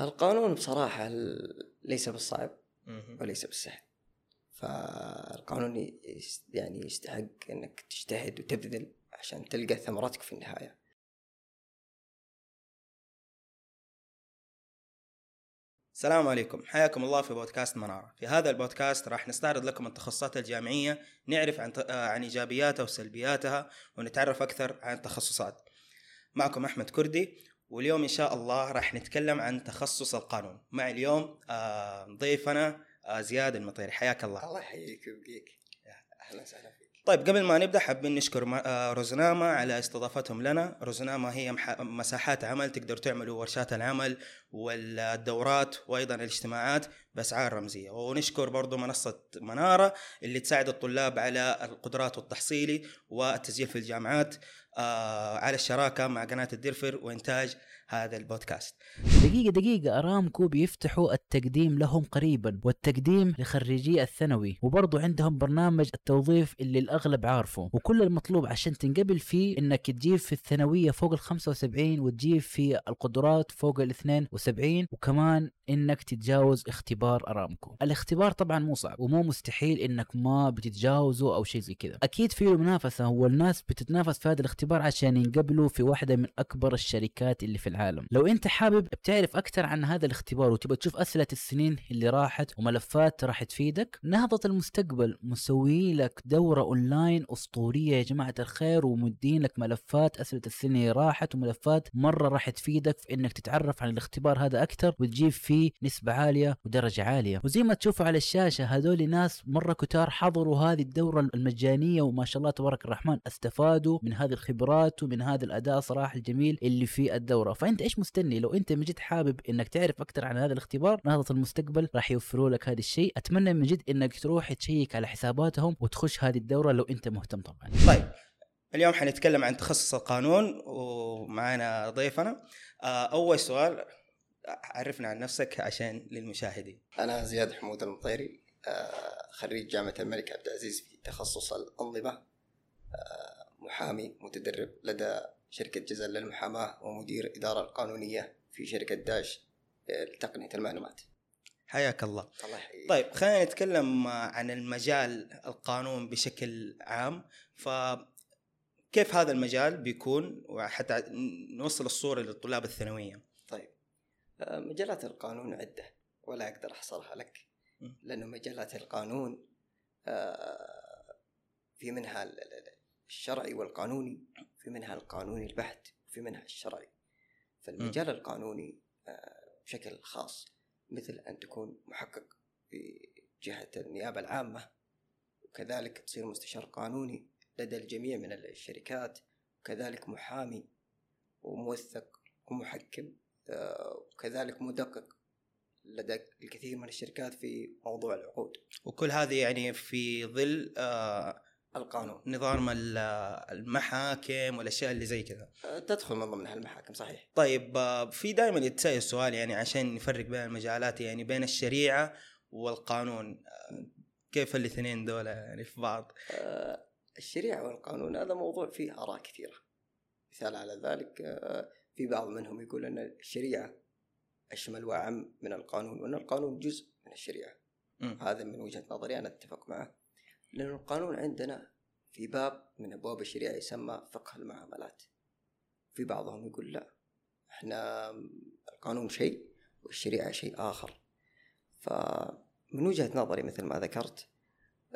القانون بصراحة ليس بالصعب. وليس بالسهل. فالقانون يعني يستحق إنك تجتهد وتبذل عشان تلقى ثمرتك في النهاية. السلام عليكم. حياكم الله في بودكاست منارة. في هذا البودكاست راح نستعرض لكم التخصصات الجامعية نعرف عن عن إيجابياتها وسلبياتها ونتعرف أكثر عن التخصصات. معكم أحمد كردي واليوم إن شاء الله راح نتكلم عن تخصص القانون. مع اليوم آه، ضيفنا آه، زياد المطيري. حياك الله. الله يحييك ويبقيك. أهلا وسهلا فيك. طيب قبل ما نبدأ حابين نشكر آه، روزناما على استضافتهم لنا. روزناما هي مساحات عمل تقدروا تعملوا ورشات العمل والدورات وأيضا الاجتماعات بأسعار رمزية. ونشكر برضو منصة منارة اللي تساعد الطلاب على القدرات والتحصيلي والتسجيل في الجامعات. آه، على الشراكة مع قناة الدرفر وإنتاج هذا البودكاست. دقيقة دقيقة. أرامكو بيفتحوا التقديم لهم قريبا والتقديم لخريجي الثانوي. وبرضو عندهم برنامج التوظيف اللي الأغلب عارفه. وكل المطلوب عشان تنقبل فيه إنك تجيب في الثانوية فوق ال 75 وتجيب في القدرات فوق ال 72 وكمان إنك تتجاوز اختبار أرامكو. الاختبار طبعا مو صعب ومو مستحيل إنك ما بتتجاوزه أو شيء زي كذا. أكيد في منافسة والناس بتتنافس في هذا الاختبار عشان ينقبلوا في واحدة من أكبر الشركات اللي في العالم. لو أنت حابب بتعرف أكثر عن هذا الاختبار وتبغى تشوف أسئلة السنين اللي راحت وملفات راح تفيدك نهضة المستقبل مسوي لك دورة أونلاين أسطورية يا جماعة الخير ومدين لك ملفات أسئلة السنين اللي راحت وملفات مرة راح تفيدك في إنك تتعرف عن الاختبار هذا أكثر وتجيب فيه نسبة عالية ودرجة عالية. وزي ما تشوفوا على الشاشة هذول ناس مرة كتار حضروا هذه الدورة المجانية وما شاء الله تبارك الرحمن استفادوا من هذه الخبرات ومن هذا الأداء صراحة الجميل اللي في الدورة. فأنت إيش مستني؟ لو أنت من جد حابب إنك تعرف أكثر عن هذا الاختبار نهضة المستقبل راح يوفروا لك هذا الشيء. أتمنى من جد إنك تروح تشيك على حساباتهم وتخش هذه الدورة لو أنت مهتم طبعا. طيب اليوم حنتكلم عن تخصص القانون ومعنا ضيفنا. آه، أول سؤال عرفنا عن نفسك عشان للمشاهدين. أنا زياد حمود المطيري آه، خريج جامعة الملك عبد العزيز في تخصص الأنظمة. آه، محامي متدرب لدى شركة جزل للمحاماة ومدير إدارة القانونية في شركة داش لتقنية المعلومات. حياك الله. الله يحييك. طيب خلينا نتكلم عن المجال القانون بشكل عام. فكيف هذا المجال بيكون وحتى نوصل الصورة للطلاب الثانوية؟ طيب آه، مجالات القانون عدة ولا أقدر أحصرها لك. لأنه مجالات القانون آه، في منها الشرعي والقانوني في منها القانوني البحت في منها الشرعي. فالمجال القانوني آه، بشكل خاص مثل أن تكون محقق في جهة النيابة العامة وكذلك تصير مستشار قانوني لدى الجميع من الشركات وكذلك محامي وموثق ومحكم آه، وكذلك مدقق لدى الكثير من الشركات في موضوع العقود. وكل هذه يعني في ظل آه، القانون. نظام ال- المحاكم والأشياء اللي زي كذا. آه، تدخل من ضمنها المحاكم صحيح. طيب آه، في دائما يتسأل السؤال يعني عشان نفرق بين المجالات يعني بين الشريعة والقانون. آه، كيف الاثنين دول يعني في بعض؟ الشريعة والقانون هذا موضوع فيه آراء كثيرة. مثال على ذلك في بعض منهم يقول أن الشريعة أشمل وأعم من القانون وأن القانون جزء من الشريعة. مم. هذا من وجهة نظري أنا أتفق معه. لأن القانون عندنا في باب من أبواب الشريعة يسمى فقه المعاملات. في بعضهم يقول لا إحنا القانون شيء والشريعة شيء آخر. فمن وجهة نظري مثل ما ذكرت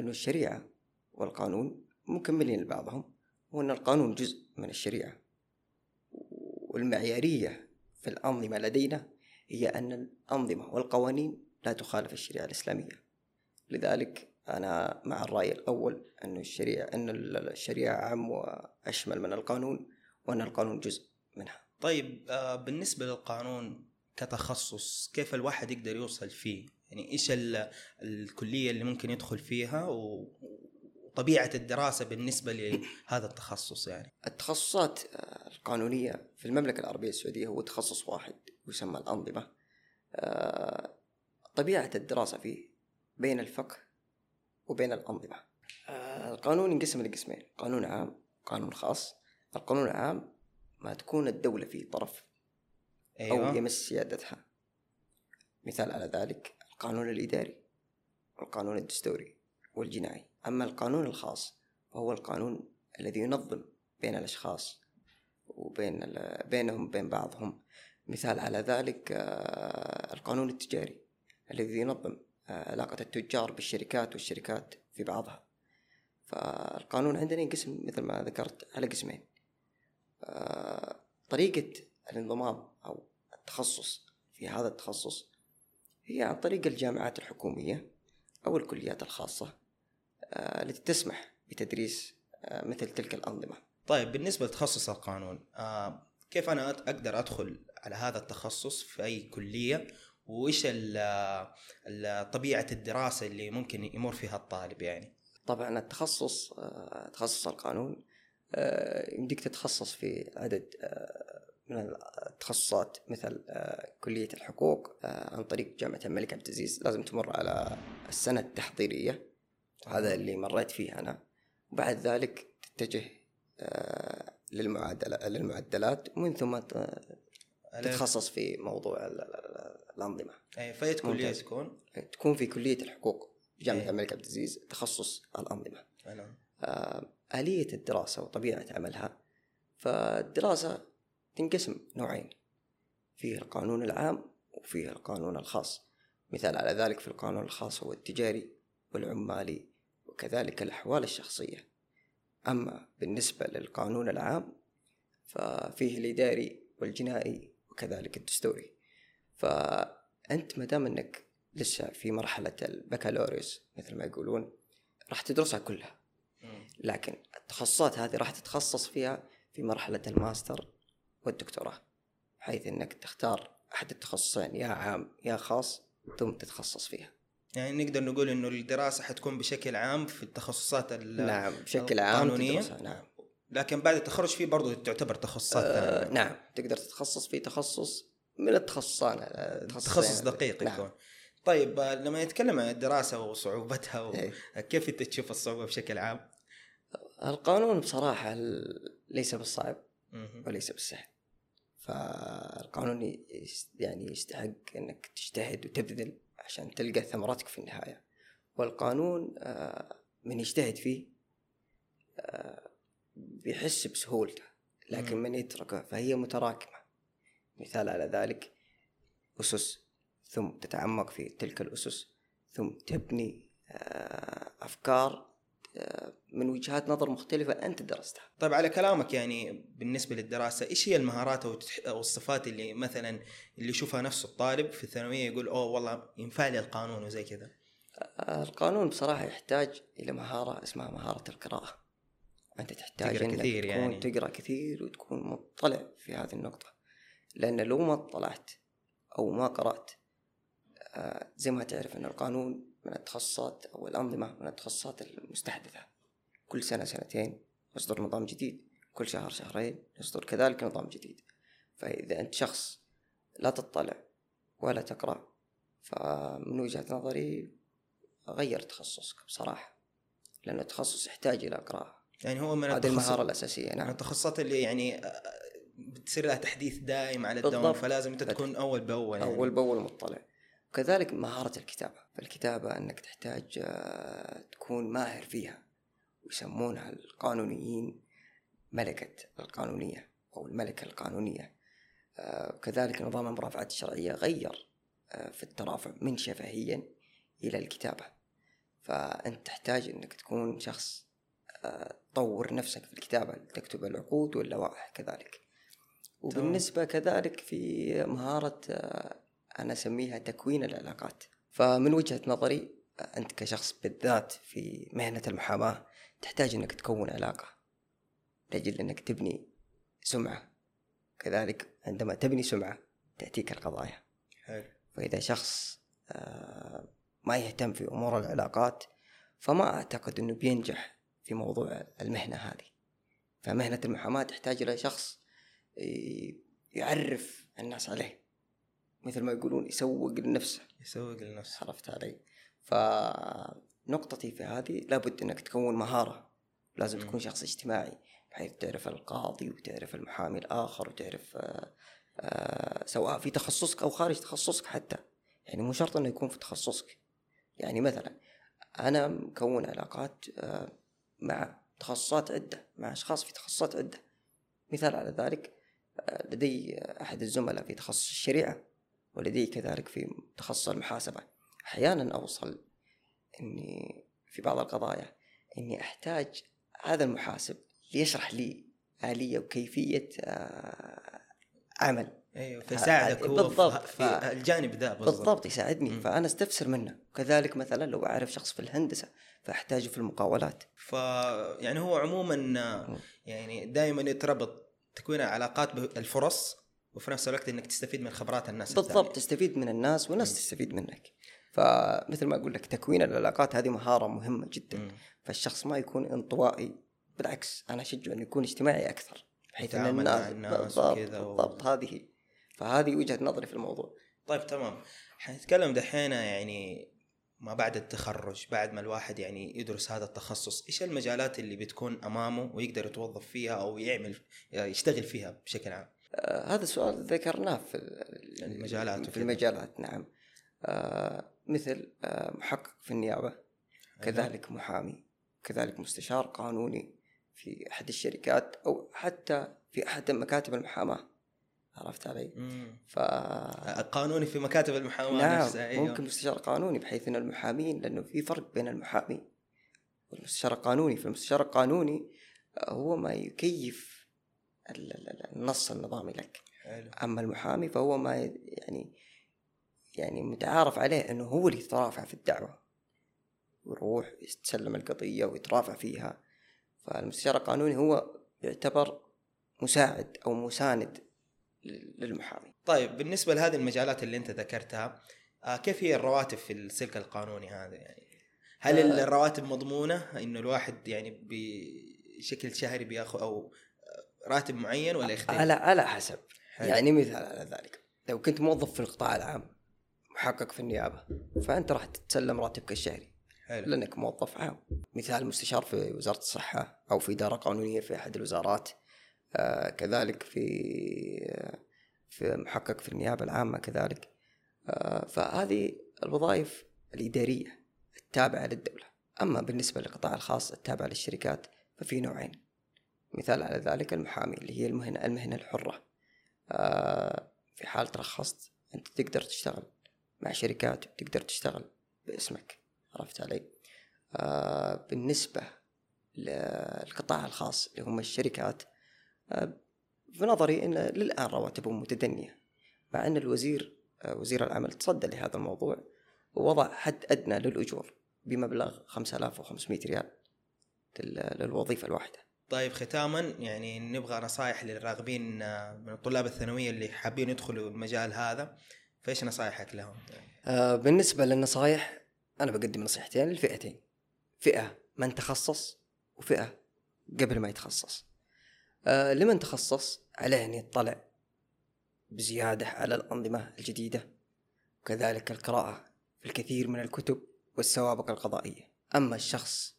أن الشريعة والقانون مكملين لبعضهم وأن القانون جزء من الشريعة. والمعيارية في الأنظمة لدينا هي أن الأنظمة والقوانين لا تخالف الشريعة الإسلامية. لذلك أنا مع الرأي الأول أن الشريعة أن الشريعة أعم وأشمل من القانون وأن القانون جزء منها. طيب آه، بالنسبة للقانون كتخصص كيف الواحد يقدر يوصل فيه؟ يعني إيش ال- الكلية اللي ممكن يدخل فيها وطبيعة الدراسة بالنسبة لهذا التخصص يعني؟ التخصصات آه، القانونية في المملكة العربية السعودية هو تخصص واحد يسمى الأنظمة. آه، طبيعة الدراسة فيه بين الفقه وبين الأنظمة. آه، القانون ينقسم لقسمين. قانون عام قانون خاص. القانون العام ما تكون الدولة فيه طرف أو أيوه. يمس سيادتها. مثال على ذلك القانون الإداري والقانون الدستوري والجنائي. أما القانون الخاص فهو القانون الذي ينظم بين الأشخاص وبين بينهم وبين بعضهم. مثال على ذلك آه، القانون التجاري الذي ينظم علاقة التجار بالشركات والشركات في بعضها. فالقانون عندنا ينقسم مثل ما ذكرت على قسمين. طريقة الانضمام أو التخصص في هذا التخصص هي عن طريق الجامعات الحكومية أو الكليات الخاصة آه، التي تسمح بتدريس آه، مثل تلك الأنظمة. طيب بالنسبة لتخصص القانون آه كيف أنا أت- أقدر أدخل على هذا التخصص في أي كلية وإيش طبيعة الدراسة اللي ممكن يمر فيها الطالب يعني؟ طبعا التخصص آه، تخصص القانون آه، يمديك تتخصص في عدد آه، من التخصصات مثل كلية الحقوق عن طريق جامعة الملك عبد العزيز. لازم تمر على السنة التحضيرية هذا اللي مريت فيه أنا. وبعد ذلك تتجه للمعادلة للمعدلات ومن ثم تتخصص في موضوع ال- ال- ال- الأنظمة. اي فايت كلية. تكون؟ تكون في كلية الحقوق في جامعة إيه. الملك عبد العزيز تخصص الأنظمة. أنا. آه، آلية الدراسة وطبيعة عملها. فالدراسة تنقسم نوعين. فيه القانون العام وفيه القانون الخاص. مثال على ذلك في القانون الخاص هو التجاري والعمالي وكذلك الأحوال الشخصية. أما بالنسبة للقانون العام ففيه الإداري والجنائي وكذلك الدستوري. فأنت ما دام أنك لسه في مرحلة البكالوريوس مثل ما يقولون راح تدرسها كلها. لكن التخصصات هذه راح تتخصص فيها في مرحلة الماستر والدكتوراه حيث إنك تختار أحد التخصصين يا عام يا خاص ثم تتخصص فيها. يعني نقدر نقول إنه الدراسة حتكون بشكل عام في التخصصات ال- نعم بشكل عام نعم. لكن بعد التخرج فيه برضو تعتبر تخصصات آه نعم تقدر تتخصص في تخصص من التخصصان. تخصص دقيق نعم. يكون طيب آه، لما نتكلم عن الدراسة وصعوبتها إيه. وكيف أنت تشوف الصعوبة بشكل عام؟ القانون بصراحة ال- ليس بالصعب. وليس بالسهل فالقانون يعني يستحق إنك تجتهد وتبذل عشان تلقى ثمرتك في النهاية والقانون آه، من يجتهد فيه آه، بيحس بسهولته لكن. من يتركه فهي متراكمة مثال على ذلك. أسس ثم تتعمق في تلك الأسس ثم تبني آه، أفكار آه، من وجهات نظر مختلفة أنت درستها. طيب على كلامك يعني بالنسبة للدراسة إيش هي المهارات أو الصفات اللي مثلا اللي يشوفها نفسه الطالب في الثانوية يقول أوه والله ينفع لي القانون وزي كذا؟ القانون بصراحة يحتاج إلى مهارة اسمها مهارة القراءة. أنت تحتاج تقرأ كثير تكون يعني. تقرأ كثير وتكون مطلع في هذه النقطة. لأن لو ما اطلعت أو ما قرأت آه، زي ما تعرف أن القانون من التخصصات أو الأنظمة من التخصصات المستحدثة. كل سنة سنتين يصدر نظام جديد كل شهر شهرين يصدر كذلك نظام جديد. فإذا أنت شخص لا تطلع ولا تقرأ فمن وجهة نظري غير تخصصك بصراحة لأن التخصص يحتاج إلى قراءة يعني هو من هذه التخصص المهارة الأساسية نعم. التخصصات اللي يعني آه، بتصير لها تحديث دائم على الدوام بالضبط. فلازم أنت تكون أول بأول يعني. أول بأول مطلع. وكذلك مهارة الكتابة. فالكتابة أنك تحتاج آه، تكون ماهر فيها. ويسمونها القانونيين ملكة القانونية أو الملكة القانونية. آه، وكذلك نظام المرافعات الشرعية غير آه، في الترافع من شفهيا إلى الكتابة. فأنت تحتاج أنك تكون شخص آه، تطور نفسك في الكتابة تكتب العقود واللوائح كذلك. وبالنسبة كذلك في مهارة آه، أنا أسميها تكوين العلاقات. فمن وجهة نظري آه، أنت كشخص بالذات في مهنة المحاماة تحتاج أنك تكون علاقة. لأجل أنك تبني سمعة. كذلك عندما تبني سمعة تأتيك القضايا. حلو. فإذا شخص آه، ما يهتم في أمور العلاقات فما أعتقد أنه بينجح في موضوع المهنة هذه. فمهنة المحاماة تحتاج إلى شخص يعرف الناس عليه. مثل ما يقولون يسوق لنفسه. يسوق لنفسه. عرفت علي؟ فنقطتي في هذه لابد أنك تكون مهارة. لازم مم. تكون شخص اجتماعي بحيث تعرف القاضي وتعرف المحامي الآخر وتعرف آه، آه، سواء في تخصصك أو خارج تخصصك حتى. يعني مو شرط إنه يكون في تخصصك. يعني مثلا أنا مكون علاقات آه، مع تخصصات عدة مع أشخاص في تخصصات عدة. مثال على ذلك لدي أحد الزملاء في تخصص الشريعة ولدي كذلك في تخصص المحاسبة أحيانا أوصل إني في بعض القضايا إني أحتاج هذا المحاسب ليشرح لي آلية وكيفية آه، عمل أيوه فيساعدك هو بالضبط. في, الجانب ذا بالضبط, بالضبط يساعدني مم. فأنا أستفسر منه كذلك مثلا لو أعرف شخص في الهندسة فأحتاجه في المقاولات ف يعني هو عموما. يعني دائما يتربط تكوين علاقات بالفرص وفي نفس الوقت إنك تستفيد من خبرات الناس بالضبط تستفيد من الناس والناس مم. تستفيد منك. فمثل ما أقول لك تكوين العلاقات هذه مهارة مهمة جدا. الثانية. فالشخص ما يكون انطوائي بالعكس أنا اشجعه أنه يكون اجتماعي أكثر بحيث أن الناس الناس بالضبط و- بالضبط هذه فهذه وجهة نظري في الموضوع. طيب تمام. حنتكلم دحين يعني ما بعد التخرج بعد ما الواحد يعني يدرس هذا التخصص إيش المجالات اللي بتكون أمامه ويقدر يتوظف فيها أو يعمل يشتغل فيها بشكل عام؟ آه هذا السؤال ذكرناه في ال- المجالات في وكذا. المجالات نعم. آه مثل آه محقق في النيابة كذلك محامي كذلك مستشار قانوني في أحد الشركات أو حتى في أحد مكاتب المحاماة. عرفت علي؟ مم. ف قانوني في مكاتب المحاماة نعم نفسها أيوه. ممكن مستشار قانوني بحيث إن المحامين لأنه في فرق بين المحامي والمستشار القانوني فالمستشار القانوني آه، هو ما يكيف ال- ال- ال- النص النظامي لك حلو أما المحامي فهو ما يعني يعني متعارف عليه إنه هو اللي يترافع في الدعوة ويروح يتسلم القضية ويترافع فيها فالمستشار القانوني هو يعتبر مساعد أو مساند للمحامي. طيب بالنسبة لهذه المجالات اللي أنت ذكرتها آه كيف هي الرواتب في السلك القانوني هذا يعني؟ هل آه. الرواتب مضمونة إنه الواحد يعني بشكل شهري بياخذ أو راتب معين ولا يختلف؟ على على حسب. حلو. يعني مثال على ذلك. لو كنت موظف في القطاع العام محقق في النيابة فأنت راح تتسلم راتبك الشهري. حلو. لأنك موظف عام. مثال مستشار في وزارة الصحة أو في إدارة قانونية في أحد الوزارات. آه كذلك في في محقق في النيابة العامة كذلك. آه فهذه الوظائف الإدارية التابعة للدولة. أما بالنسبة للقطاع الخاص التابع للشركات ففي نوعين. مثال على ذلك المحامي اللي هي المهنه المهنة الحرة. آه في حال ترخصت أنت تقدر تشتغل مع شركات وتقدر تشتغل باسمك. عرفت علي؟ آه بالنسبة للقطاع الخاص اللي هم الشركات في نظري إن للآن رواتبهم متدنية مع أن الوزير آه وزير العمل تصدى لهذا الموضوع ووضع حد أدنى للأجور بمبلغ 5500 ريال لل- للوظيفة الواحدة. طيب ختاما يعني نبغى نصائح للراغبين آه، من الطلاب الثانوية اللي حابين يدخلوا المجال هذا فإيش نصائحك لهم؟ آه بالنسبة للنصائح أنا بقدم نصيحتين للفئتين فئة من تخصص وفئة قبل ما يتخصص. آه لمن تخصص عليه أن يطلع بزيادة على الأنظمة الجديدة؟ وكذلك القراءة في الكثير من الكتب والسوابق القضائية. أما الشخص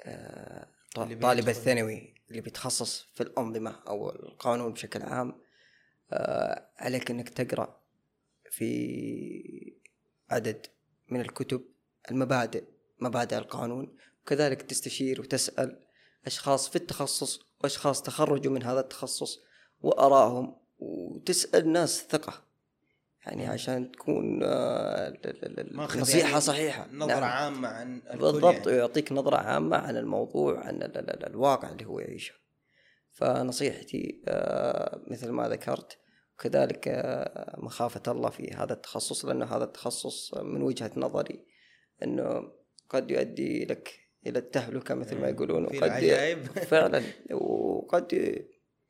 آه طالب الثانوي اللي بيتخصص في الأنظمة أو القانون بشكل عام آه عليك أنك تقرأ في عدد من الكتب المبادئ مبادئ القانون. وكذلك تستشير وتسأل أشخاص في التخصص وأشخاص تخرجوا من هذا التخصص وأراهم. وتسأل ناس ثقة. يعني عشان تكون آه، ال- ال- ال- ماخذ نصيحة يعني صحيحة. نظرة نعم. عامة عن بالضبط. يعني. ويعطيك نظرة عامة عن الموضوع عن ال- ال- ال- الواقع اللي هو يعيشه. فنصيحتي آه، مثل ما ذكرت وكذلك آه، مخافة الله في هذا التخصص لأن هذا التخصص من وجهة نظري أنه قد يؤدي لك إلى التهلكة مثل ما. يقولون. وقد. فعلا. وقد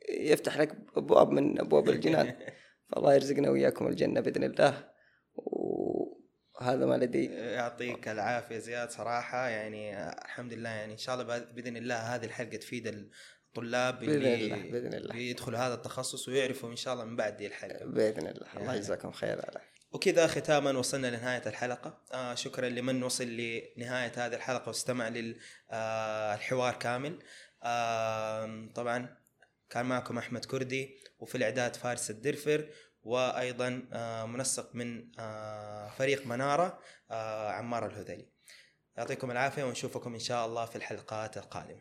يفتح لك أبواب من أبواب الجنان. فالله يرزقنا وإياكم الجنة بإذن الله. وهذا ما لدي. يعطيك العافية زياد. صراحة يعني الحمد لله يعني إن شاء الله بإذن الله هذه الحلقة تفيد الطلاب اللي الله بإذن الله. بيدخلوا هذا التخصص ويعرفوا إن شاء الله من بعد دي الحلقة. بإذن الله. الله يعني. يجزاكم خير على وكذا ختاما وصلنا لنهاية الحلقة. آه شكرا لمن وصل لنهاية هذه الحلقة واستمع للحوار كامل. آه طبعا كان معكم أحمد كردي وفي الإعداد فارس الدرفر وأيضا آه، منسق من آه، فريق منارة آه، عمار الهذلي. يعطيكم العافية ونشوفكم إن شاء الله في الحلقات القادمة.